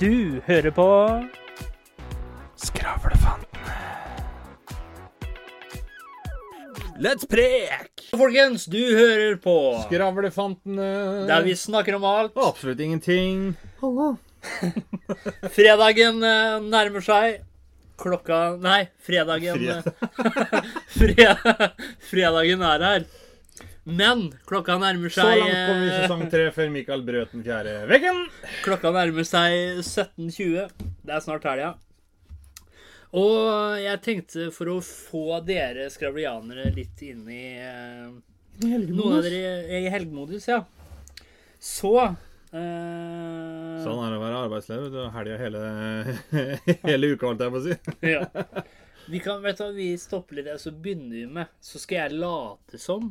Du hører på Skravlefantene. Let's prek! Folkens, du hører på Skravlefantene. der vi snakker om alt. Absolutt ingenting. Fredagen eh, nærmer seg. Klokka Nei, fredagen Fre- Fredagen er her. Men klokka nærmer seg Så langt kom vi i eh, sesong tre før Mikael brøt den fjerde veggen. Klokka nærmer seg 17.20. Det er snart helga. Og jeg tenkte for å få dere skravlianere litt inn i eh, Noen av dere i helgemodus, ja. Så eh, Sånn er det å være arbeidsleder. Du har helga hele, hele uka, holdt jeg på å si. ja. Vi kan, vet du, hva, vi stopper litt og så begynner vi med Så skal jeg late som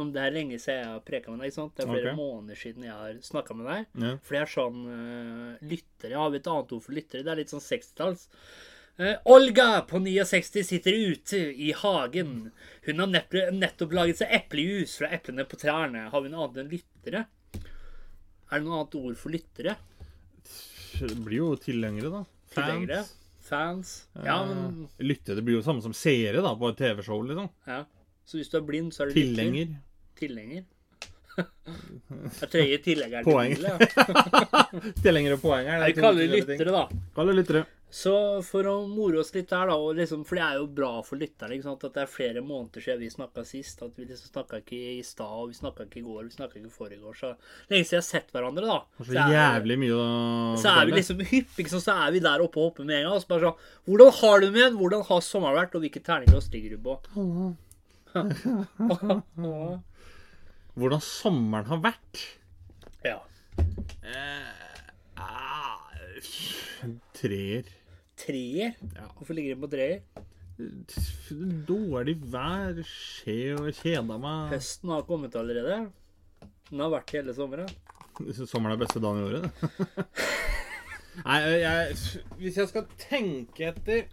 om det er lenge siden jeg har preka med deg. ikke sant? Det er flere okay. måneder siden jeg har snakka med deg. Ja. For jeg er sånn uh, lyttere. Jeg har et annet ord for lyttere. Det er litt sånn 60-talls. Uh, Olga på 69 sitter ute i hagen. Hun har nepp, nettopp laget seg eplejus fra eplene på trærne. Har vi noe annet enn lyttere? Er det noe annet ord for lyttere? Det blir jo tilhengere, da. Tilhengere? Fans? Ja, men Eh, Lytte, det blir jo samme som seere da, på et TV-show, liksom. ja. Så hvis du er blind, så er du. Tilhenger. Tilhenger. Jeg trenger tilhenger Poeng. til ja. tilhenger og poenger. det Vi kaller det lyttere, da. Kaller lyttere. Så for å more oss litt der, da, og liksom, for det er jo bra for lytterne ikke sant? at det er flere måneder siden vi snakka sist. At vi liksom snakka ikke i stad, og vi snakka ikke i går, vi snakka ikke i forrige Så lenge siden vi har sett hverandre, da. Så så er, jævlig mye å så er vi liksom hypp, ikke sant? så er vi der oppe og hopper med en gang. Og så bare sånn Hvordan har du det med? Hvordan har sommeren vært? Og hvilke terninger ligger du på? Hvordan sommeren har vært. Ja. Ah, Treer. Treer? Ja. Hvorfor ligger den på treer? Dårlig vær, skje og kjeda meg. Høsten har kommet allerede. Den har vært hele sommeren. Sommeren er beste dagen i året, det. Nei, jeg, hvis jeg skal tenke etter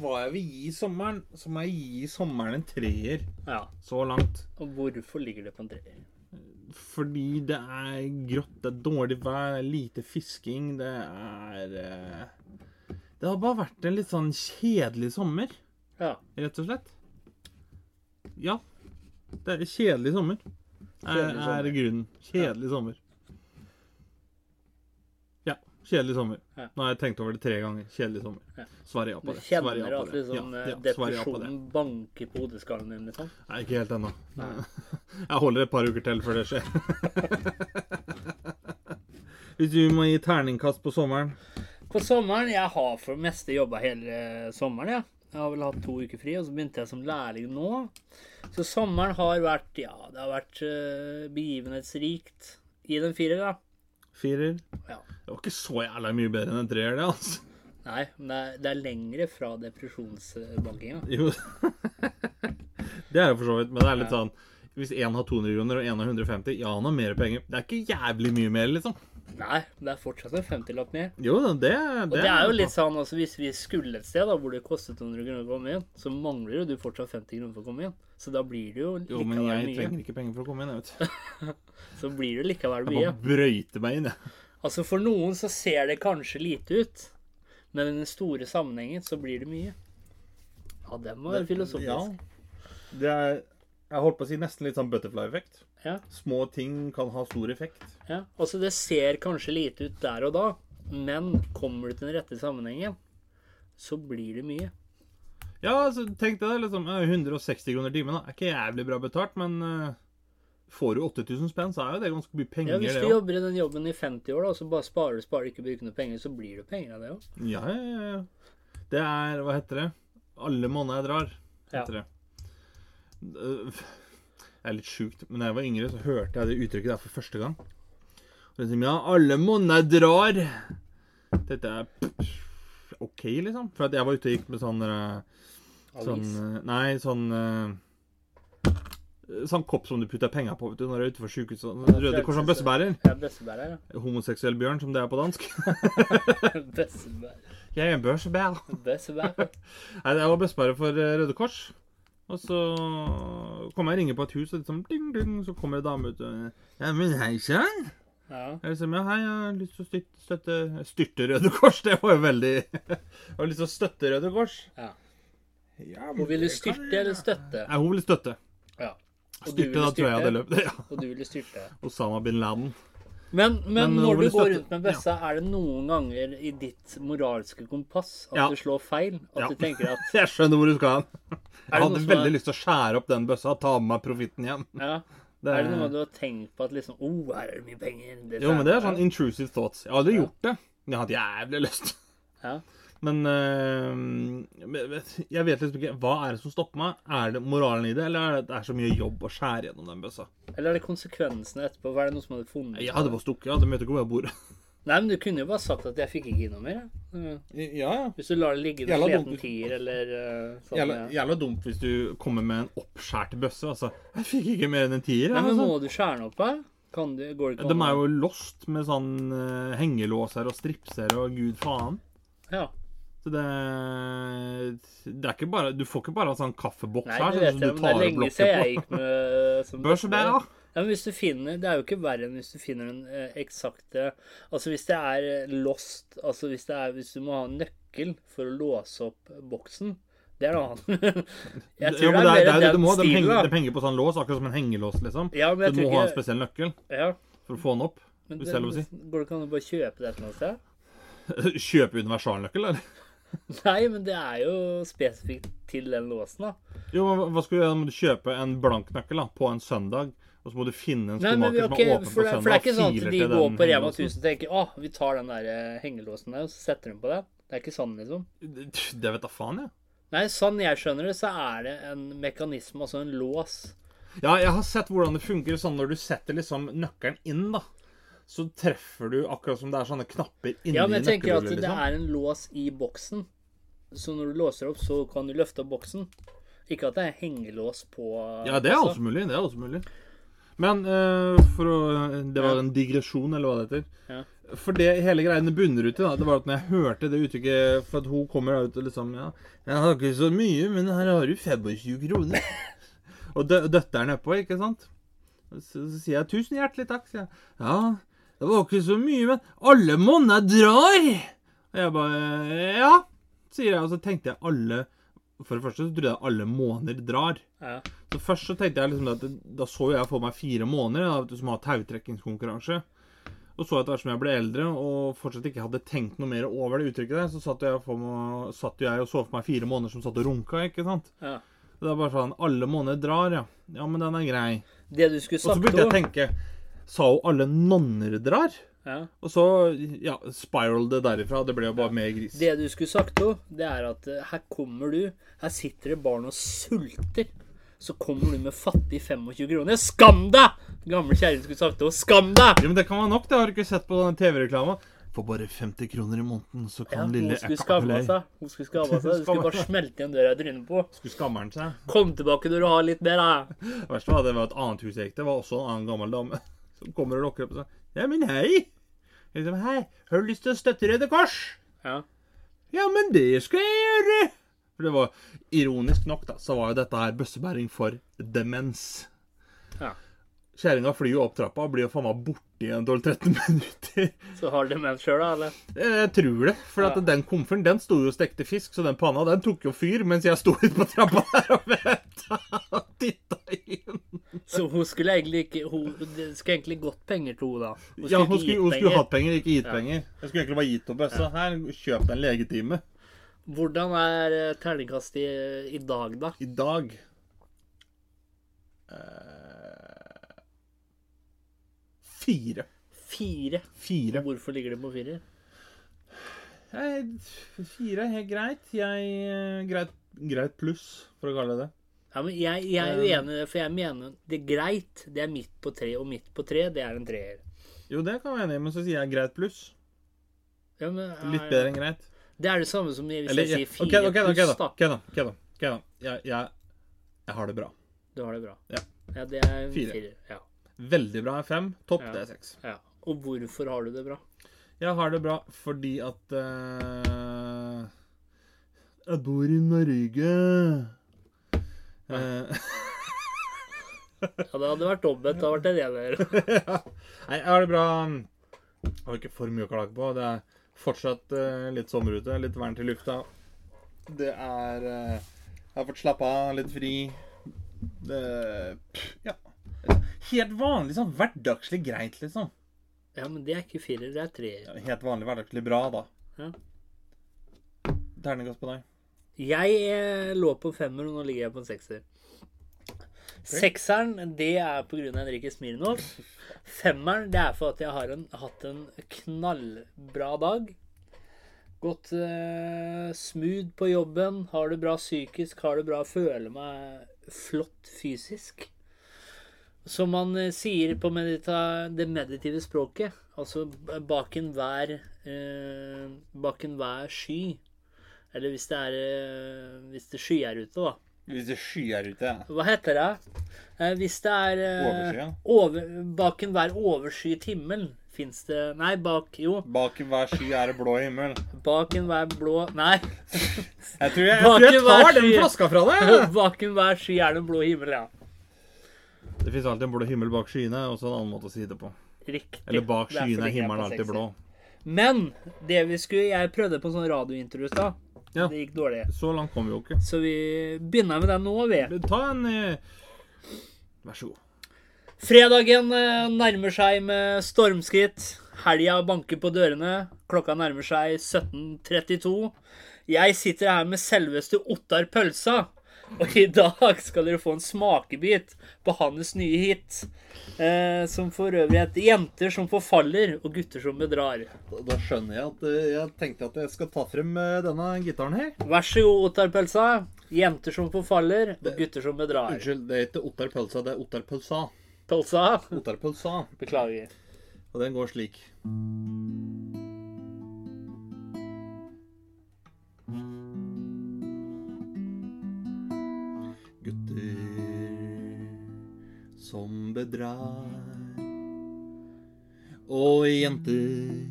hva jeg vil gi sommeren, så må jeg gi sommeren en treer Ja. så langt. Og hvorfor ligger det på en treer? Fordi det er grått, det er dårlig vær, det er lite fisking, det er eh, Det har bare vært en litt sånn kjedelig sommer, Ja. rett og slett. Ja. Det er kjedelig sommer. Er, Kjedelig sommer. er grunnen. Kjedelig sommer. Kjedelig sommer. Ja. Nå har jeg tenkt over det tre ganger. Kjedelig sommer. Ja. Ja på det. Svarer kjenner på at det. liksom, Ja, eh, ja, det. depresjonen banker på hodeskallen din, liksom? Nei, ikke helt ennå. Jeg holder et par uker til før det skjer. Hvis du må gi terningkast på sommeren På sommeren Jeg har for det meste jobba hele sommeren, ja. Jeg har vel hatt to uker fri, og så begynte jeg som lærling nå. Så sommeren har vært Ja, det har vært eh, begivenhetsrikt. Gi den fire, da. Firer. Ja. Det var ikke så jævla mye bedre enn en treer, det, altså. Nei, men det er, det er lengre fra depresjonsbankinga. Jo. Det er det for så vidt, men det er litt sånn Hvis én har 200 kroner og én har 150, ja, han har mer penger. Det er ikke jævlig mye mer, liksom. Nei, det er fortsatt en 50-lapp mer. Jo, det, det, Og det er jo litt sånn, altså Hvis vi skulle et sted da, hvor det kostet 200 kroner å komme inn, så mangler jo du fortsatt 50 kroner for å komme inn. Så da blir det jo likevel mye. Jo, men jeg mye. trenger ikke penger for å komme inn, jeg vet. Så blir det likevel mye. Jeg må bare brøyter meg inn, jeg. Altså For noen så ser det kanskje lite ut, men i den store sammenhengen så blir det mye. Ja, den var filosofisk. Ja. Det er Jeg holdt på å si nesten litt sånn butterfly-effekt. Ja. Små ting kan ha stor effekt. ja. Altså Det ser kanskje lite ut der og da, men kommer du til den rette sammenhengen, så blir det mye. Ja, altså, tenk deg det. liksom, eh, 160 kroner timen er ikke jævlig bra betalt, men uh, får du 8000 spenn, så er jo det ganske mye penger. Ja, Hvis du jobber i den jobben i 50 år, da, og så bare sparer du, sparer ikke bruker noe penger, så blir det penger av det òg. Ja, ja, ja, ja. Det er Hva heter det? Alle måneder jeg drar, Ja. heter det. Det er litt sjukt, men da jeg var yngre, så hørte jeg det uttrykket der for første gang. Og liksom, ja, alle måneder drar. Dette er OK, liksom. For at jeg var ute og gikk med sånn eh, Sånn eh, Nei, sånn eh, Sånn kopp som du putter penger på vet du, når du er utenfor sykehuset. Røde Kors og bøssebærer. Ja, bøssebærer, ja. Homoseksuell bjørn, som det er på dansk. Bøssebærer. Jeg er en bøssebær. Bøssebærer. Nei, jeg var bøssebærer for Røde Kors. Og så kommer jeg og ringer på et hus, og liksom, ding, ding, så kommer en dame ut og Ja, men hei sann. Ja. Jeg liksom, ja, hei, jeg har lyst til å støtte, støtte Styrte Røde Kors. Det var jo veldig Jeg har lyst til å støtte Røde Kors. Ja. Ja, Hun ville det kan styrte jeg- eller støtte? Nei, hun ville støtte. Ja. Og du Styrte, da tror jeg jeg hadde løpt. Ja. Og du ville styrte. Osama bin Laden. Men, men, Men når du går rundt med bøssa, er det noen ganger i ditt moralske kompass at Ja. du slår feil? At Ja. du tenker at Jeg skjønner hvor du skal hen. Jeg hadde veldig er- lyst til å skjære opp den bøssa og ta med meg profitten hjem. ja, Det Er det noe du har tenkt på at liksom oh, her er det mye penger? Det Jo, men det er sånn intrusive thoughts. Jeg har aldri Ja. gjort det. Men jeg har hatt jævlig lyst. Ja. Men øh, jeg vet liksom ikke Hva er det som stopper meg? Er det moralen i det, eller er det, det er så mye jobb å skjære gjennom den bøssa? Eller er det konsekvensene etterpå? Hva er det noe som hadde funnet? Jeg hadde bare stukket. Jeg hadde møtt ikke hvor jeg bor. Nei, men du kunne jo bare sagt at jeg fikk ikke noe mer. Ja, ja. Hvis du lar det ligge i en sliten tier eller uh, sånn. Jævla, ja. jævla dumt hvis du kommer med en oppskjært bøsse. Altså, jeg fikk ikke mer enn en tier. Nei, men altså. må du skjære den opp her? Kan du, går det ikke De er jo lost med sånn uh, hengelåser og stripser og gud faen. Ja. Så det, det er ikke bare Du får ikke bare en sånn kaffeboks Nei, her. det sånn vet som jeg, men det er lenge siden jeg gikk med som og bøsse. da. Ja, men hvis du finner Det er jo ikke verre enn hvis du finner den eh, eksakte Altså hvis det er eh, lost Altså hvis det er Hvis du må ha en nøkkel for å låse opp boksen, det er noe annet. Jeg tror jo, men det er det, er, det må, de, stilen, henger, da. henger på sånn lås, akkurat som en hengelås, liksom. Ja, du må ikke... ha en spesiell nøkkel ja, for å få den opp. men Hvis det er lov å si. Går det ikke an å bare kjøpe det et eller annet sted? Kjøpe universalnøkkel, eller? Nei, men det er jo spesifikt til den låsen, da. Jo, men hva skal du gjøre? Må du kjøpe en blank nøkkel da, på en søndag, og så må du finne en skomaker som er åpen på søndag. for det er ikke sånn at de går på Rema 1000 og tenker Å, vi tar den der eh, hengelåsen der, og så setter de på det. Det er ikke sånn, liksom. Det vet da faen, jeg. Nei, sånn jeg skjønner det, så er det en mekanisme, altså en lås. Ja, jeg har sett hvordan det funker sånn når du setter liksom nøkkelen inn, da. Så treffer du akkurat som det er sånne knapper inni Ja, men jeg tenker at nøkkelhullet, det liksom. er en lås i boksen. Så når du låser opp, så kan du løfte opp boksen. Ikke at det er hengelås på Ja, det er altså. også mulig. Det er også mulig. Men uh, for å Det var en digresjon, eller hva det heter. Ja. For det hele greiene bunner ut i, da, det var at når jeg hørte det uttrykket For at hun kommer ut og liksom Ja, jeg har ikke så mye, men her har du 25 kroner. og dø er nedpå, ikke sant? Så, så sier jeg 'tusen hjertelig takk', sier jeg. Ja, det var ikke så mye, men alle monner drar. Og jeg bare Ja, sier jeg. Og så tenkte jeg alle For det første så trodde jeg alle måneder drar. Ja. Så først så tenkte jeg liksom at Da så jeg for meg fire måneder da, som har tautrekkingskonkurranse. Og så etter hvert som jeg ble eldre og fortsatt ikke hadde tenkt noe mer over det uttrykket der, så satt jeg, meg, satt jeg og så for meg fire måneder som satt og runka, ikke sant? Ja. Det er bare sånn Alle måneder drar, ja. Ja, men den er grei. Det du skulle Og så sagt begynte jeg å tenke Sa jo alle nonner drar? ja. Og så ja, spiral det derifra. Det ble jo bare mer gris. Det du skulle sagt òg, det er at eh, her kommer du Her sitter det barn og sulter. Så kommer du med fattige 25 kroner. Skam deg! Gamle kjerring skulle sagt det òg. Skam deg! Ja, men det kan være nok. Det har du ikke sett på den TV-reklama. For bare 50 kroner i måneden, så Ja, kan hun lille skulle skamme seg. Hun skulle skamme seg. Du skulle bare smelte igjen døra i trynet på. Skulle skamme seg. Kom tilbake når du har litt mer, da. Det verste var at det var et annet hus jeg gikk til. Det var også en annen gammel dame som kommer og lokker opp og sier Ja, men hei. Liksom, hei, har du lyst til å støtte Røde Kors? Ja. Ja, men det skal jeg gjøre. For det var ironisk nok, da, så var jo dette her bøssebæring for demens. Ja. Kjerringa flyr jo opp trappa og blir jo faen meg borte i en 12-13 minutter. Så har du demens sjøl, da? eller? Jeg tror det. For Ja. den komferen den sto jo og stekte fisk, så den panna den tok jo fyr mens jeg sto ute på trappa der og venta og titta inn. Så hun skulle egentlig ikke hun, Det skulle egentlig gått penger til henne, da. Ja, hun skulle, gitt hun skulle penger. hatt penger, ikke gitt Ja. penger. Jeg skulle egentlig bare gitt henne bøssa. Her, kjøp deg en legetime. Hvordan er terningkastet i, i dag, da? I dag eh, Fire. Fire. Fire. Hvorfor ligger det på firer? Fire er helt greit. Jeg eh, Greit, greit pluss, for å kalle det det. Ja, men jeg, jeg er Um, uenig for jeg mener det er greit. Det er midt på tre, og midt på tre, det er en treer. Jo, det kan jeg være enig i, men så sier jeg greit pluss. Ja, men, Litt bedre enn greit. Det er det samme som hvis Eller, jeg sier fire ok, da, ok, pluss, da. ok da, ok da, ok da. Jeg, jeg, jeg har det bra. Du har det bra. Ja. ja det er en Fire. firer. Ja. Veldig bra er fem. Topp Ja. det er seks. ja. Og hvorfor har du det bra? Jeg har det bra fordi at uh, Jeg bor i Norge. Uh, Ja, det hadde vært omvendt. Det hadde vært en ener. ja. Nei, jeg har det bra. Jeg har ikke for mye å klage på. Det er fortsatt uh, litt sommer ute, litt varmt i lufta. Det er Jeg har fått slappe av, litt fri. Det Ja. Helt vanlig, sånn hverdagslig greit, liksom. Ja, men det er ikke firer, det er treer. Ja, Helt vanlig hverdagslig bra, da. Ja. Terningkast på deg. Jeg eh, lå på femmer, og nå ligger jeg på en sekser. Sekseren, det er på grunn av Henrike Smirnov. Femmeren, det er for at jeg har en, hatt en knallbra dag. Gått eh, smooth på jobben, har det bra psykisk, har det bra, føler meg flott fysisk. Som man eh, sier på medita det meditive språket, altså bak enhver eh, Bak enhver sky Eller hvis det er eh, Hvis det skyer ute, da. Hvis det skyer ute, ja. Hva heter det? Eh, hvis det er eh, ja. over, Bak enhver overskyet himmel fins det Nei, bak Jo. Bak hver sky er det blå himmel. Bak enhver blå Nei. Jeg tror jeg, jeg, tror jeg tar den flaska fra deg. bak enhver sky er det blå himmel, ja. Det fins alltid en blå himmel bak skyene, og så en annen måte å si det på. Riktig. Eller bak skyene er himmelen alltid blå. Men det vi skulle Jeg prøvde på sånn radiointro i stad. Ja. Det gikk dårlig. Så langt kom vi jo ikke. Så vi begynner med den nå, vi. Ta en eh, Vær så god. Fredagen eh, nærmer seg med stormskritt. Helga banker på dørene. Klokka nærmer seg 17.32. Jeg sitter her med selveste Ottar Pølsa. Og i dag skal dere få en smakebit på hans nye hit. Eh, som for øvrig heter 'Jenter som forfaller og gutter som bedrar'. Da, da skjønner jeg at eh, jeg tenkte at jeg skal ta frem eh, denne gitaren her. Vær så god, Ottar Pølsa. 'Jenter som forfaller og gutter som bedrar'. Unnskyld, det er ikke Ottar Pølsa, det er Ottar Pølsa. Pølsa. Ottar Pølsa. Beklager. Og den går slik. Som bedrar. Og jenter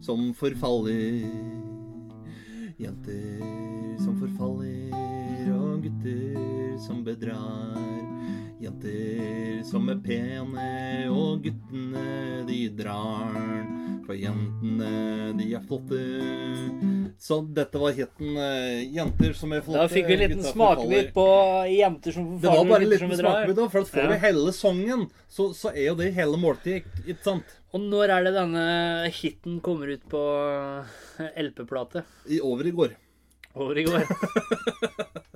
som forfaller. Jenter som forfaller Og gutter som bedrar. Jenter som er pene, og guttene de drar. For jentene, de er flotte. Så dette var hiten eh, 'Jenter som er flotte'. Da fikk vi en liten smakebit på jenter som Det var bare en liten smakebit, da, for at får Ja. du hele sangen, så, så er jo det hele måltid, ikke sant? Og når er det denne hiten kommer ut på LP-plate? I, over i går. Over i går.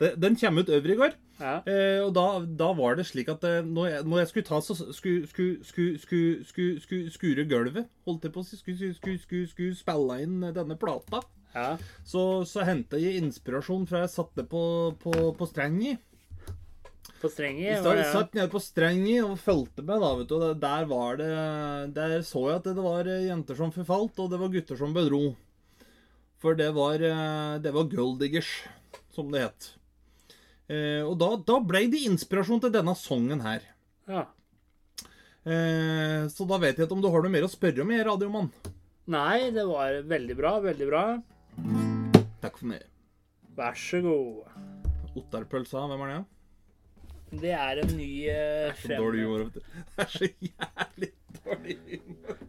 Den kommer ut øvrig i går. Ja. Eh, og da, da var det slik at eh, når, jeg, når jeg skulle ta så skulle, skulle, skulle, skulle, skulle, skulle skure gulvet, holdt jeg på å si, skulle, skulle, skulle, skulle, skulle spille inn denne plata, ja. så, så hentet jeg inspirasjon fra jeg satt det på, på, på strengi. På strenget. Jeg var satt, nede på strengi og fulgte med, da, vet du. Der var det Der så jeg at det var eh, jenter som forfalt, og det var gutter som bedro. For det var eh, Det var golddiggers, som det het. Eh, og da, da ble det inspirasjon til denne sangen her. Ja. Eh, så da vet jeg ikke om du har noe mer å spørre om, jeg, radiomann. Nei, det var veldig bra. Veldig bra. Takk for meg. Vær så god. Otterpølsa, hvem er det? Det er en ny eh, Så dårlig humor. vet du. Det er så jævlig dårlig humor.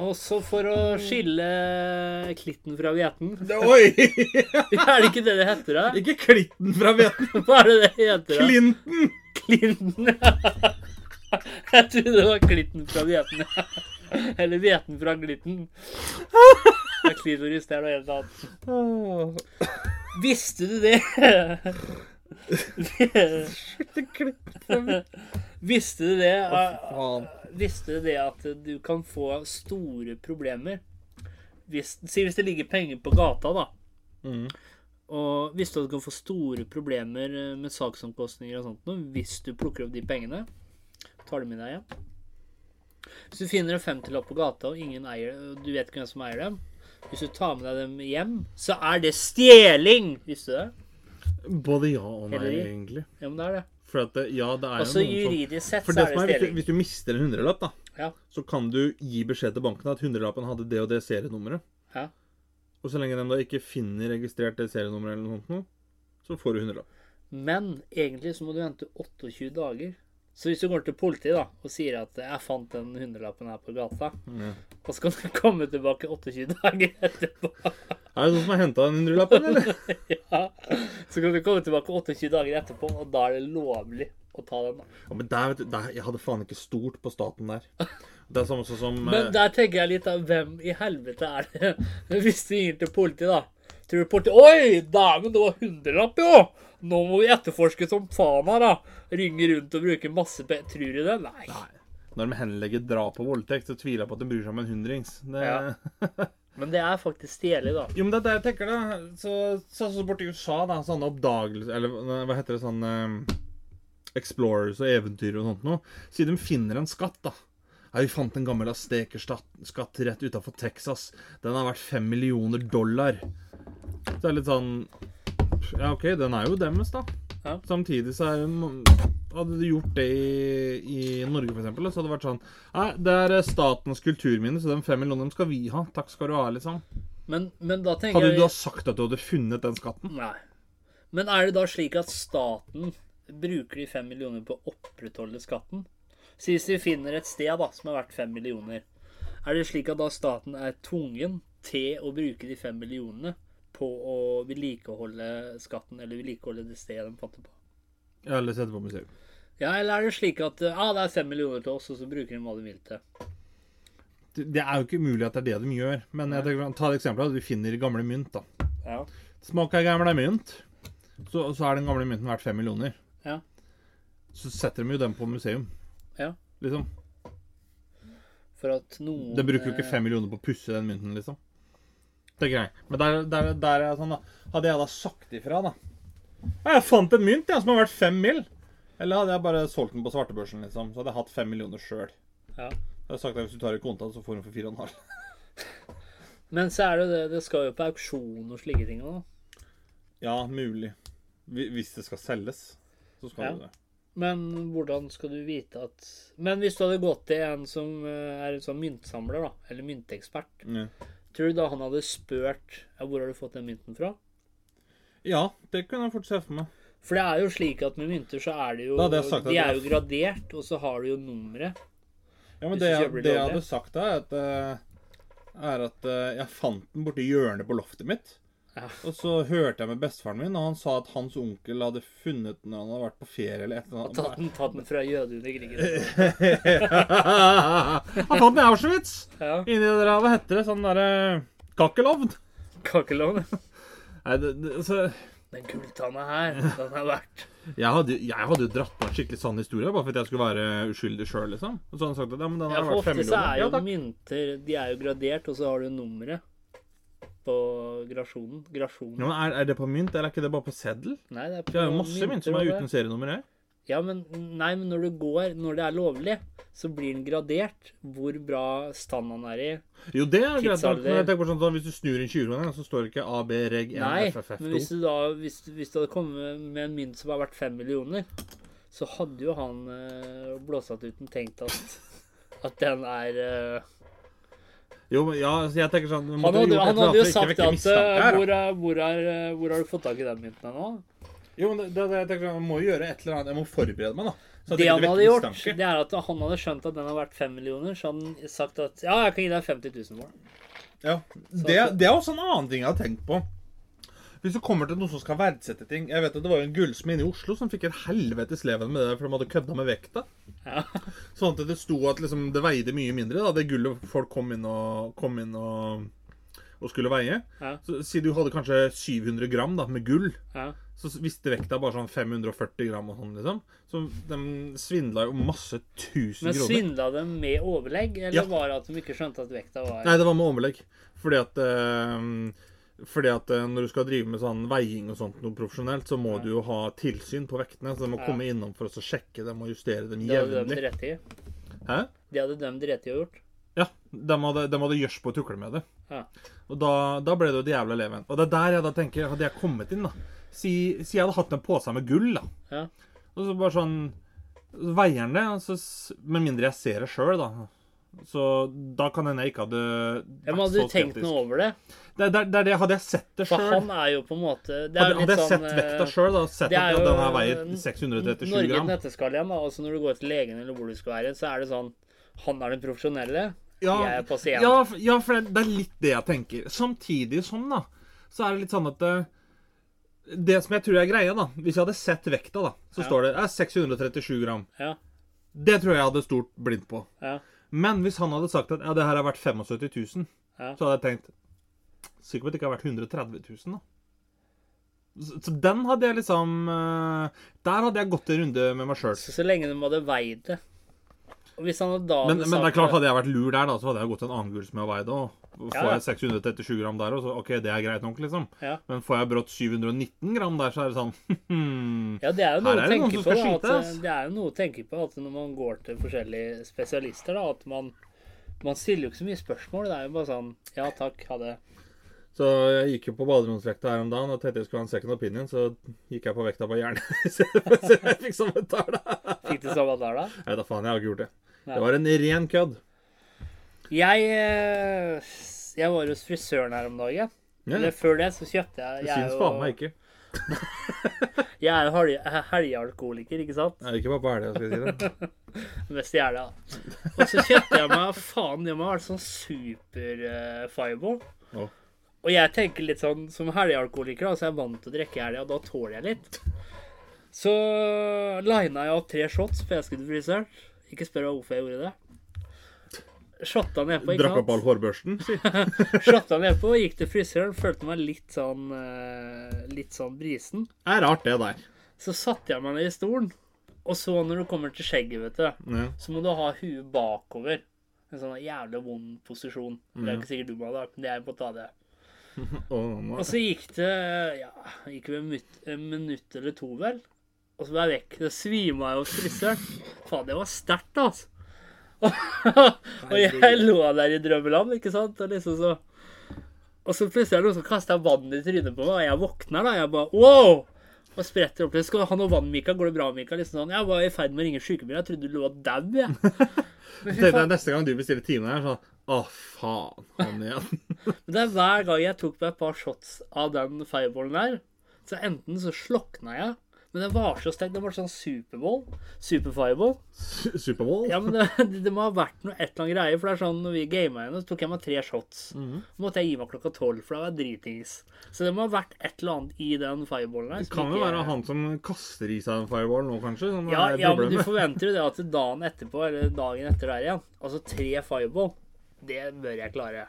Også for å skille klitten fra hveten. Oi! Er det ikke det det heter, da? Ikke klitten fra hveten. Hva er det det heter, da? Clinton! Klinten. Jeg trodde det var klitten fra hveten. Eller hveten fra glitten. Det er klitoris, det er noe helt annet. Visste du det? Visste du det? faen. Visste du det at du kan få store problemer hvis, Si hvis det ligger penger på gata, da. Mm. Og visste du at du kan få store problemer eh, med saksomkostninger og sånt noe hvis du plukker opp de pengene? Tar dem med deg hjem? Hvis du finner en 50-lapp på gata, og ingen eier du vet ikke hvem som eier dem Hvis du tar med deg dem hjem, så er det stjeling! Visste du det? Både ja og nei, egentlig. Ja, men det er det. For at ja, det er altså, jo noen juridisk sett For så er det stjeling. hvis, du, hvis du mister en hundrelapp, da, Ja. så kan du gi beskjed til banken at hundrelappen hadde det og det serienummeret. Ja. Og så lenge de da ikke finner registrert det serienummeret eller noe sånt, så får du hundrelapp. Men egentlig så må du vente 28 dager. Så hvis du går til politiet da, og sier at 'jeg fant den hundrelappen her på gata', mm. og så kan du komme tilbake 28 dager etterpå Er det noen som har henta den hundrelappen, eller? ja. Så kan du komme tilbake 28 dager etterpå, og da er det lovlig å ta den. da. Ja, men der, vet du, der, Jeg hadde faen ikke stort på staten der. Det er samme som Men eh, der tenker jeg litt av hvem i helvete er det Hvis du gir til politiet, da. Tror politiet Oi, dæven, det var hundrelapp, jo! Nå må vi etterforske som faen her, da. Ringe rundt og bruke masse pe... Tror du det? Nei. Nei. Når de henlegger drap og voldtekt, så tviler jeg på at de bryr seg om en hundrings. Det... Ja. Men det er faktisk stjelig, da. Jo, men det er det jeg tenker, da. Så, så, så borti USA, da, sånne oppdagelser Eller hva heter det, sånn eh, Explorers og eventyr og sånt noe. Siden de finner en skatt, da. Ja, vi fant en gammel aztekerskatt rett utafor Texas. Den har vært fem millioner dollar. Så det er litt sånn Ja, OK, den er jo deres, da. Ja. Samtidig så er hun Hadde du gjort det i, i Norge, eksempel, så hadde det vært sånn Nei, det er eh, statens kulturminne, så de fem millionene skal vi ha. Takk skal du ha, liksom. Men, men da tenker Hadde du da jeg sagt at du hadde funnet den skatten? Nei. Men er det da slik at staten bruker de fem millioner på å opprettholde skatten? Så hvis vi finner et sted da, som er verdt fem millioner, er det slik at da staten er tvungen til å bruke de fem millionene på å vedlikeholde skatten, eller vedlikeholde det stedet de fant det på? Ja, eller sette på museum. Ja, eller er det slik at ah, det er fem millioner til oss, og så bruker de hva de vil til? Det er jo ikke umulig at det er det de gjør. Men jeg tenker, ta et eksempel. at Vi finner gamle mynt. da. Ja. Smaker gamle mynt. Så, så er den gamle mynten verdt fem millioner. Ja. Så setter de jo den på museum. Ja. Liksom. For at noen De bruker jo ikke fem millioner på å pusse den mynten, liksom. Tenker greit. Men der, der, der er jeg sånn, da. Hadde jeg da sagt ifra, da Jeg fant en mynt ja, som har vært fem mill. Eller hadde jeg bare solgt den på svartebørsen, liksom. Så hadde jeg hatt fem millioner sjøl. Ja. Jeg har sagt at hvis du tar i kontant, så får du den for fire og en halv. Men så er det det, det skal jo på auksjon og slike ting òg. Ja, mulig. Hvis det skal selges, så skal Ja. det det. Men hvordan skal du vite at Men hvis du hadde gått til en som eh, er en sånn myntsamler, da, eller myntekspert, Ja. Tror du da han hadde spurt ja, hvor har du fått den mynten fra? ja, det kunne jeg fort se for meg. For det er jo slik at med mynter så er det jo det De er jo gradert, og så har du jo nummeret. Ja, men det, jeg- det det jeg hadde sagt da, er at, eh, er at eh, jeg fant den borti hjørnet på loftet mitt. Ja. Og så hørte jeg med bestefaren min, og han sa at hans onkel hadde funnet den når han hadde vært på ferie eller et eller Tatt annet. den, tatt den fra jøde under krigen. han fant den i Auschwitz! Ja. Inni det der, hva heter det, sånn derre Kakkelovn. Kakkelovn. Nei, det, det, så Den gulltanna her, den er verdt jeg hadde, jeg hadde jo dratt på en skikkelig sann historie, bare for at jeg skulle være uskyldig sjøl, liksom. Og så hadde han sagt at ja, men den har for vært fem ofte så er jo ja, mynter De er jo gradert, og så har du nummeret på grasjonen. Grasjonen. Ja, men er, er det på mynt, eller er ikke det bare på seddel? Nei, det er på Det er jo masse mynt som er uten serienummer her. Ja, men nei, men når du går, når det er lovlig, så blir den gradert hvor bra stand han er i. Jo, det er greit. Men jeg tenker på sånn at hvis du snur inn 20-kroner, så står det ikke AB reg 1 Nei, FFF2. men hvis du da hvis, hvis du hadde kommet med en mynt som var verdt 5 millioner, så hadde jo han Blåsatt uten tenkt at at den er eh, Jo, ja, så jeg tenker sånn Han hadde, han hadde jo sagt at mistanke eh, hvor, er, hvor, er, eh, hvor har du fått tak i den mynten nå? Jo, men det, det, jeg tenker sånn, Jeg må gjøre et eller annet. Jeg må forberede meg, da. Så Det han hadde gjort, mistanke. det er at han hadde skjønt at den har vært fem millioner, så han sagt at ja, jeg kan gi deg 50 000 for den. Ja, det, det er også en annen ting jeg har tenkt på. Hvis du kommer til noen som skal verdsette ting Jeg vet at Det var jo en gullsmed i Oslo som fikk et helvetes leven med det, for de hadde kødda med vekta. Ja. Sånn at det sto at liksom, det veide mye mindre, da, det gullet folk kom inn og, kom inn og, og skulle veie. Ja. Så Si du hadde kanskje 700 gram da, med gull, Ja. så visste vekta bare sånn 540 gram og sånn, liksom. Så de svindla jo masse tusen Men kroner. svindla de med overlegg, eller Ja. var det at de ikke skjønte at vekta var Nei, det var med overlegg. Fordi at eh, fordi at eh, når du skal drive med sånn veiing og sånt noe profesjonelt, så må Ja. du jo ha tilsyn på vektene. Så de må Ja. komme innom for å sjekke dem og justere dem Det hadde de jevnlig. rett i. Hæ? Det hadde de rett i å gjort. Ja. De hadde, de hadde gjørs på å tukle med det. Ja. Og da, da ble det jo det jævla leven. Og det er der jeg da tenker Hadde jeg kommet inn, da Si, si jeg hadde hatt en pose med gull, da. Ja. Og så bare sånn så Veier den det, så, med mindre jeg ser det sjøl, da. Så da kan hende jeg ikke hadde vært men hadde du tenkt noe over det? Det, det, det er det. Hadde jeg sett det sjøl han er jo på en måte er Hadde, hadde jeg jeg sett sånn, vekta sjøl, da sett det at er jo den her veier 637 Norge gram netteskall igjen, da. Altså når du går til legen eller hvor du skal være, så er det sånn Han er den profesjonelle. ja, jeg er pasient. ja, ja, for det, det er litt det jeg tenker. Samtidig sånn, da, så er det litt sånn at det, det som jeg tror er greia, da Hvis jeg hadde sett vekta, da, så Ja. står det er 637 gram. Ja. Det tror jeg jeg hadde stort blindt på. Ja. Men hvis han hadde sagt at ja, det her har vært 75 000, Ja. så hadde jeg tenkt Sikker på at det ikke har vært 130 000, da. Så, så den hadde jeg liksom eh, Der hadde jeg gått en runde med meg sjøl. Så, så lenge de hadde veid det. Hvis han da Men, hadde men det er klart, hadde jeg vært lur der, da, så hadde jeg gått en annen guls med å veide òg. Får Ja, jeg 637 gram der òg, så OK, det er greit nok, liksom. Ja. Men får jeg brått 719 gram der, så er det sånn Ja, det er jo noe er å tenke på. Da, at, ass. det er jo noe å tenke på at når man går til forskjellige spesialister, da, at man man stiller jo ikke så mye spørsmål. Det er jo bare sånn Ja takk, ha det. Så jeg gikk jo på baderomsvekta her om dagen og tenkte jeg skulle ha en second opinion, så gikk jeg på vekta på hjernen. så jeg fikk samme tall, da. Fikk du samme der, da? Nei da faen, jeg har ikke gjort det. Det var en ren kødd. Jeg eh, Jeg var hos frisøren her om dagen. Ja, Eller før det så kjøpte jeg det syns faen meg ikke. jeg er jo helgealkoholiker, ikke sant? Nei, ikke bare på helga, skal jeg si det. Mest i helga. Og så kjøpte jeg meg Faen, jeg må ha sånn super uh, fireball. Og jeg tenker litt sånn som helgealkoholiker, da, så jeg er vant til å drikke i helga, og da tåler jeg litt. Så lina jeg opp tre shots før jeg skulle til frisøren. Ikke spør meg hvorfor jeg gjorde det. Shotta nedpå, ikke Drakk opp all hårbørsten. si. Shotta nedpå, gikk til frisøren, følte meg litt sånn eh, Litt sånn brisen. Det er rart, det der. Så satte jeg meg ned i stolen, og så når du kommer til skjegget, vet du Ja. så må du ha huet bakover. En sånn jævlig vond posisjon. Det er ikke sikkert du må ha det, men jeg må ta det. Oh, Og så gikk det ja, gikk det et minutt, en minutt eller to, vel. Og så ble jeg vekk. Det svima jeg hos frisøren. Faen, det var sterkt, altså. og jeg lå der i drømmeland, ikke sant? Og liksom så Og så plutselig er det noen som kaster vann i trynet på meg, og jeg våkner da. Jeg bare wow! Og spretter opp. Skal du ha noe vann, Mikael? Går det bra, Mikael? Liksom sånn. Jeg var i ferd med å ringe sykebil. Jeg trodde du lå dau, jeg. Faen. jeg neste gang du bestiller time her, sånn Å, faen. Han igjen. Men det er hver gang jeg tok meg et par shots av den fireballen der, så enten så slokna jeg Men den var så sterk. Den var sånn superball. Superfireball. Superbowl? Ja, men det, det, det må ha vært noe et eller annet greie. For det er sånn, når vi gama igjen, så tok jeg meg tre shots. Mhm. Så måtte jeg gi meg klokka tolv, for da var dritings. Så det må ha vært et eller annet i den fireballen der. Det kan jo ikke- være han som kaster i seg en fireball nå, kanskje. Ja, ja, men du forventer jo det at dagen etterpå, eller dagen etter der igjen, altså tre fireball, det bør jeg klare.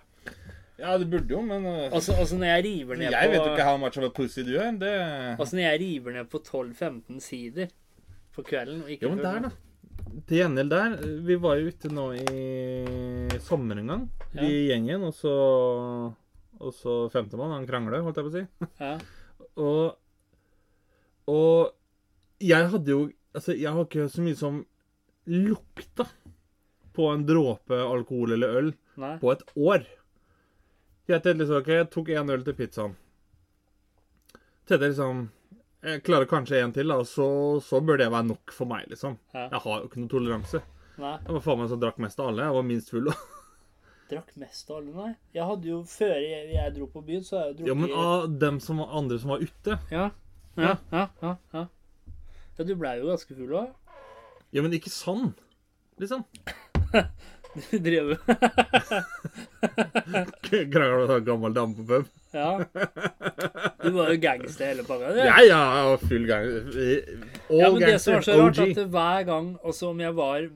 Ja, det burde jo, men uh, Altså, altså når jeg river ned Jeg på vet jo ikke how much of a pussy du er. Det Altså når jeg river ned på 12-15 sider på kvelden og ikke Jo, men der, da. Til gjengjeld der Vi var jo ute nå i sommer en gang, Ja. i gjengen, og så Og så femtemann, han krangler, holdt jeg på å si. Ja. Og Og jeg hadde jo Altså, jeg har ikke så mye som lukta på en dråpe alkohol eller øl Nei. på et år. Jeg liksom, ok, jeg tok én øl til pizzaen. Tenkte liksom Jeg klarer kanskje en til, da, så, så bør det være nok for meg, liksom. Ja. Jeg har jo ikke noe toleranse. Nei. Jeg var faen meg som drakk mest av alle. Jeg var minst full. Drakk mest av alle, nei. Jeg hadde jo, Før jeg, jeg dro på byen, så har jeg drukket Ja, men av dem som var andre som var ute ja. Ja, ja, ja, ja. Ja, du blei jo ganske full òg. Ja, men ikke sånn, liksom. Du Krangler du en gammel dame på pub. Ja. Du var jo gangster hele pakka. du. Ja, ja, jeg var full gang. All Ja, men det som var så rart, OG. at det hver gang Altså om jeg var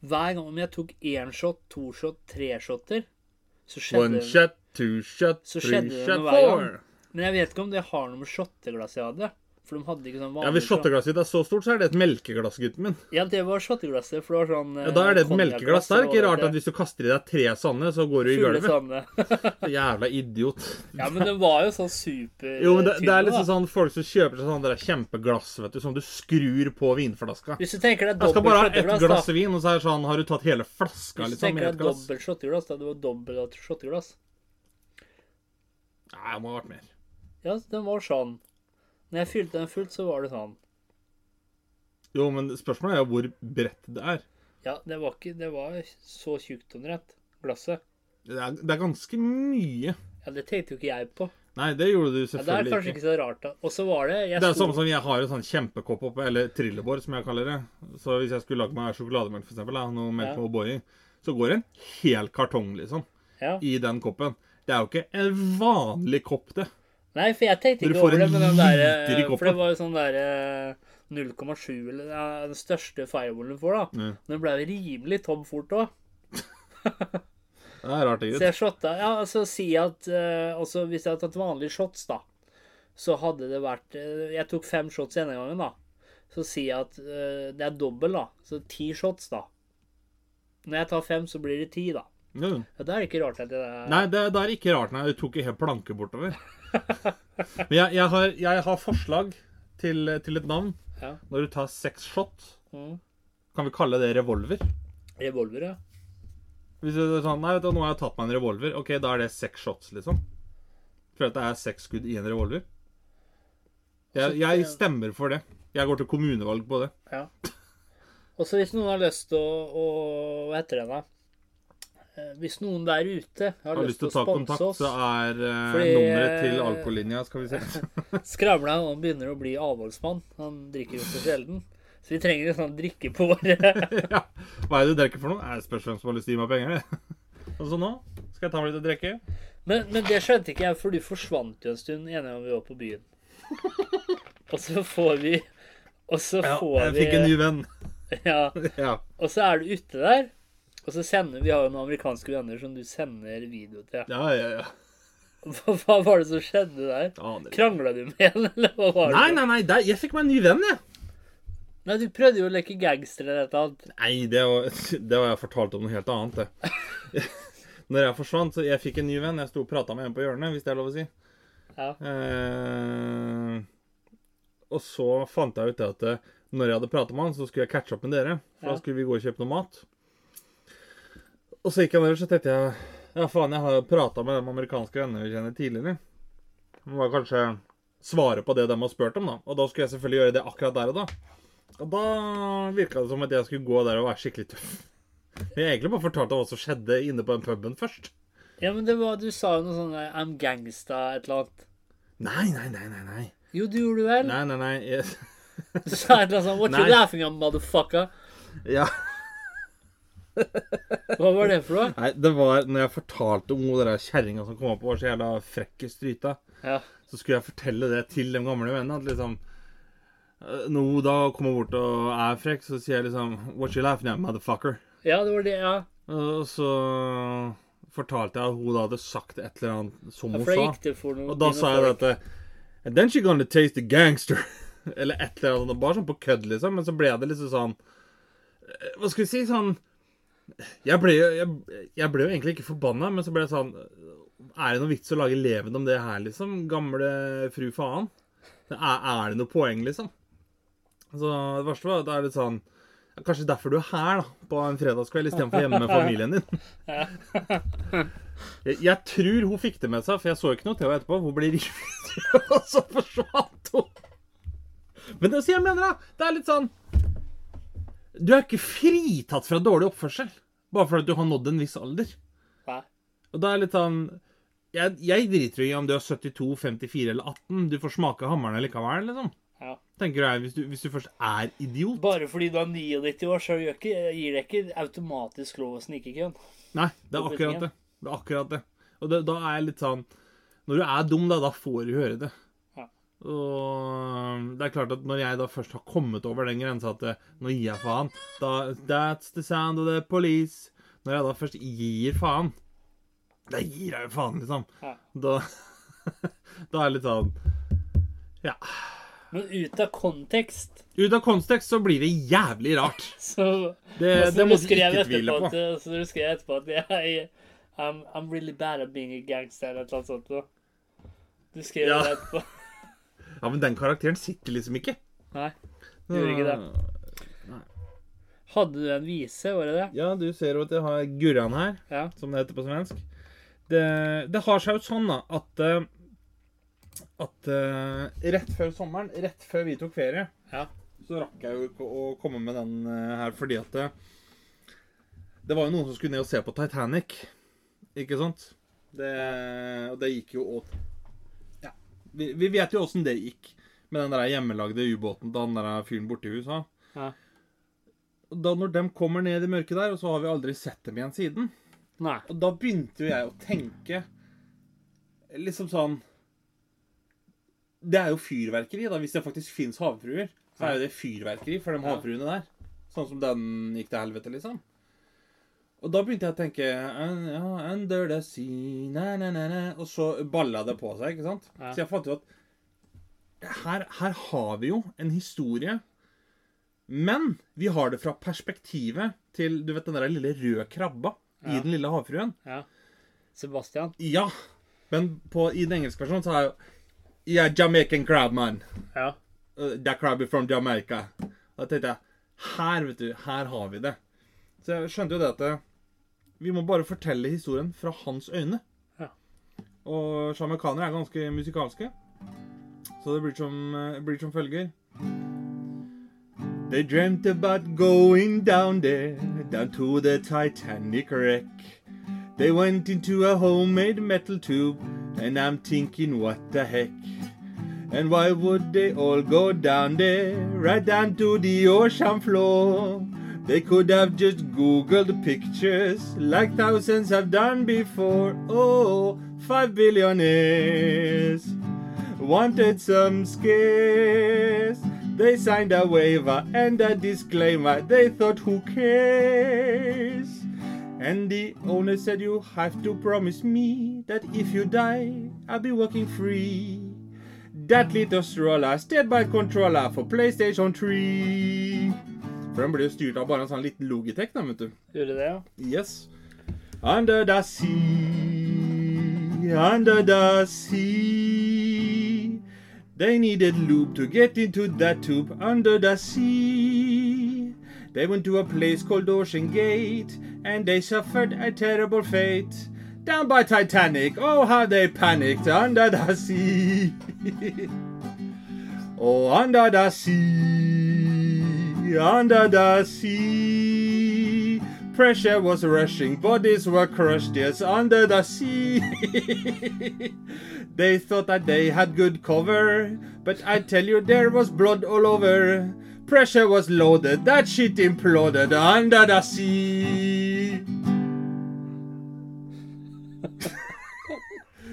Hver gang om jeg tok én shot, to shot, tre shotter, så skjedde One shot, two shot, Så three det shot, noe hver four. Men jeg vet ikke om det har noe med shotteglass jeg hadde. For de hadde ikke sånn vanlig Ja, Hvis shotteglasset ditt er så stort, så er det et melkeglass, gutten min. Ja, det var shotteglasset, for det var sånn Ja, Da er det et melkeglass. Det er ikke rart at hvis du kaster i deg tre sanne, så går du i gulvet. Jævla idiot. Ja, men den var jo sånn super Jo, men det, det er liksom sånn folk som kjøper seg sånn der kjempeglass, vet du, som du skrur på vinflaska. Hvis du tenker deg Jeg skal bare ha ett glass da. vin, og så er det sånn Har du tatt hele flaska, Hvis du liksom? tenker deg glass? dobbelt shotteglass, da det var dobbelt shotteglass. Nei, det må ha vært mer. Ja, den var sånn. Når jeg fylte den fullt, så var det sånn. Jo, men spørsmålet er jo hvor bredt det er. Ja, det var ikke Det var så tjukt omtrent, glasset. Det er, det er ganske mye. Ja, det tenkte jo ikke jeg på. Nei, det gjorde du selvfølgelig ikke. Ja, det er kanskje ikke så rart, da. Og så var det Det er sto- samme som jeg har en sånn kjempekopp oppe, eller trillebår, som jeg kaller det. Så hvis jeg skulle lage meg sjokolademelk, for eksempel, noe melk Ja. med O'boy så går det en hel kartong, liksom, ja. i den koppen. Det er jo ikke en vanlig kopp, det. Nei, for jeg tenkte ikke over det, men den der eh, For det var jo sånn der eh, 0,7 eller ja, den største fireballen du får, da. men Den ble rimelig tom fort òg. Det er rart, Så jeg shotta Ja, altså si at uh, altså, Hvis jeg hadde tatt vanlige shots, da, så hadde det vært uh, Jeg tok fem shots ene gangen, da. Så si at uh, det er dobbel, da. Så ti shots, da. Når jeg tar fem, så blir det ti, da. Mm. Ja, Da er det ikke rart at det er Nei, det, det er ikke rart. Nei, du tok ikke helt planke bortover. Men jeg, jeg, har, jeg har forslag til, til et navn. Ja. Når du tar seks shot, Mm. kan vi kalle det revolver? Revolver, ja. Hvis du er sånn, nei, vet du, nå har jeg tatt meg en revolver. Ok, da er det seks shots, liksom. Føler at det er seks skudd i en revolver. Jeg, jeg stemmer for det. Jeg går til kommunevalg på det. Ja. Og så hvis noen har lyst til å, å Hva heter det, da? Eh, Hvis noen der ute har, Har lyst til å ta kontakt, oss så er uh, Fordi, nummeret til Alkolinja, alkohollinja Skal vi se. Skravla han begynner å bli avholdsmann. Han drikker jo så sjelden. Så vi trenger en sånn drikke på våre ja. Hva er det du drikker for noe? Jeg spørs hvem som har lyst til å gi meg penger. det. Og så nå skal jeg ta meg litt å drikke. men, men det skjønte ikke jeg, for du forsvant jo en stund enig gang vi var på byen. Og så får vi Og så Ja, får jeg fikk en ny venn. Ja. Ja. Og så er du ute der. Og så sender Vi har jo noen amerikanske venner som du sender video til. Ja, ja, ja. Hva, hva var det som skjedde der? Aner. Krangla du med en, eller hva var det? Nei, nei, nei, der, jeg fikk meg en ny venn, jeg. Nei, du prøvde jo å leke gangster eller et eller annet. Nei, det var, det var jeg fortalt om noe helt annet, det. Når jeg forsvant, så jeg fikk en ny venn. Jeg sto og prata med en på hjørnet, hvis det er lov å si. Ja. Eh, og så fant jeg ut at eh, når jeg hadde prata med han, så skulle jeg catche opp med dere. For Ja. da skulle vi gå og kjøpe noe mat. Og så gikk jeg nedover, så tenkte jeg Ja, faen, jeg har jo prata med de amerikanske vennene vi kjenner tidligere. Må kanskje svare på det de har spurt om, da. Og da skulle jeg selvfølgelig gjøre det akkurat der og da. Og da virka det som at jeg skulle gå der og være skikkelig tøff. Men jeg egentlig bare fortalte hva som skjedde inne på den puben først. Ja, men det var, du sa jo noe sånn I'm gangsta, et eller annet. Nei, nei, nei, nei. nei. Jo, du gjorde det vel? Nei, nei, nei. Yes. Du sa et eller annet sånn What you laughing at, motherfucker? ja. Hva var det for noe? Nei, det var når jeg fortalte om hun kjerringa som kom opp og var så jævla frekk i stryta, Ja. så skulle jeg fortelle det til de gamle vennene. At liksom eh, Når hun da kommer bort og er frekk, så sier jeg liksom What you laughing at, motherfucker? ja, det var det, ja. Og så fortalte jeg at hun da hadde sagt et eller annet som ja hun sa. Og da sa jeg dette And then she gonna taste the gangster. Eller et eller annet. Bare sånn på kødd, liksom. Men så ble det liksom sånn eh, Hva skal vi si? Sånn Jeg ble jo jeg, jeg ble jo egentlig ikke forbanna, men så ble jeg sånn Er det noe vits å lage leven om det her, liksom? Gamle fru faen? Er, er det noe poeng, liksom? Så det verste var at det er litt sånn Kanskje derfor du er her, da, på en fredagskveld istedenfor hjemme med familien din. Jeg, jeg tror hun fikk det med seg, for jeg så ikke noe til henne etterpå. Hun ble rivet, og så forsvant hun. Men det er så jeg mener, da. Det er litt sånn Du er ikke fritatt fra dårlig oppførsel bare fordi du har nådd en viss alder. Hæ? Og da er litt sånn Jeg, jeg driter i om du er 72, 54 eller 18. Du får smake hammeren likevel, liksom. Ja. Tenker jeg, hvis du, hvis du først er idiot. Bare fordi du er 99 år, så ikke, gir det ikke automatisk lov å snike køen. Nei, det er akkurat det. Det er akkurat det. Og det, da er jeg litt sånn Når du er dum, da, da får du høre det. Og det er klart at når jeg da først har kommet over den grensa at eh, nå gir jeg faen da, That's the sound of the police. Når jeg da først gir faen Da gir jeg jo faen, liksom. Ja. Da, da er jeg litt sånn Ja. Men ut av kontekst Ut av kontekst så blir det jævlig rart. så Det, det må du ikke tvile på. at, Så du skrev etterpå at jeg I'm, I'm really bad at being a gangster eller annet sånt. da. Du skrev Ja. det etterpå. Ja, Men den karakteren sitter liksom ikke. Nei. Gjorde ikke det. Hadde du en vise, var det det? Ja, du ser jo at jeg har Gurran her, Ja. som det heter på svensk. Det, det har seg jo sånn da, at eh, at eh, rett før sommeren, rett før vi tok ferie, Ja. så rakk jeg jo ikke å komme med den eh, her fordi at det, Det var jo noen som skulle ned og se på Titanic, ikke sant? Det, og det gikk jo åt vi, vi vet jo åssen det gikk med den der hjemmelagde ubåten til han der fyren borte i USA. Ja. Da når de kommer ned i mørket der, og så har vi aldri sett dem igjen siden. Nei. Og da begynte jo jeg å tenke liksom sånn Det er jo fyrverkeri, da. Hvis det faktisk fins havfruer, så er jo det fyrverkeri for de havfruene der. Sånn som den gikk til helvete, liksom. Og da begynte jeg å tenke ja, Under the sea na, na, na, na. Og så balla det på seg, ikke sant? Ja. Så jeg fant jo at her, her har vi jo en historie. Men vi har det fra perspektivet til du vet den der lille røde krabba i Den lille havfruen. Ja. Sebastian. Ja, men på, i den engelske versjonen så er jo Yeah, Jamaican crab, man. Ja. Uh, that crab is from Jamaica. Og da tenkte jeg Her, vet du, her har vi det. Så jeg skjønte jo det at vi må bare fortelle historien fra hans øyne. Ja. Og sjamaikanere er ganske musikalske. Så det blir som, eh, blir som følger. They dreamt about going down there, down to the Titanic wreck. They went into a homemade metal tube, and I'm thinking, what the heck? And why would they all go down there, right down to the ocean floor? They could have just Googled pictures like thousands have done before. Oh, five billionaires wanted some scares. They signed a waiver and a disclaimer. They thought, who cares? And the owner said, You have to promise me that if you die, I'll be working free. That little stroller, stayed by controller for PlayStation 3. For den ble jo styrt av bare en sånn liten Logitech, da, vet du. Gjorde det, ja? Yes. Under the sea, under the sea. They needed lube to get into that tube under the sea. They went to a place called Ocean Gate, and they suffered a terrible fate. Down by Titanic, oh how they panicked under the sea. oh, under the sea, under the sea. Pressure was rushing, bodies were crushed, yes, under the sea. they thought that they had good cover, but I tell you, there was blood all over. Pressure was loaded, that shit imploded under the sea.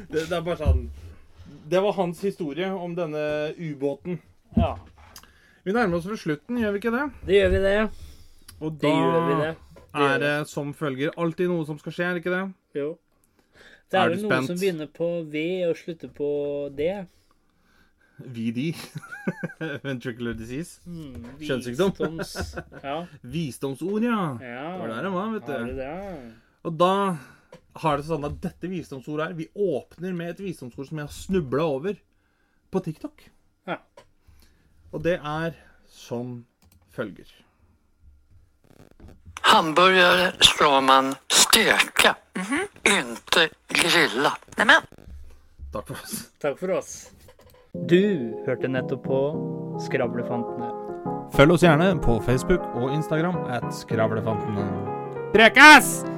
det, det er bare sånn Det var hans historie om denne ubåten. Ja. Vi nærmer oss ved slutten, gjør vi ikke det? Det gjør vi det. Og Det gjør vi det. Det er det som følger alltid noe som skal skje, er det ikke det? Jo. Det Er er vel noe spent? som begynner på V og slutter på D. VD. Ventricular disease. Mm, Kjønnssykdom. Ja. Visdomsord, ja. ja. Det var der det var, vet du. det? Og da har det sånn at dette visdomsordet her Vi åpner med et visdomsord som jeg har snubla over på TikTok. Ja. Og det er som følger. Hamburgare slår man steka, inte grilla. Neimen. Takk for oss. Takk for oss. Du hørte nettopp på Skravlefantene. Følg oss gjerne på Facebook og Instagram at Skravlefantene. Prekas!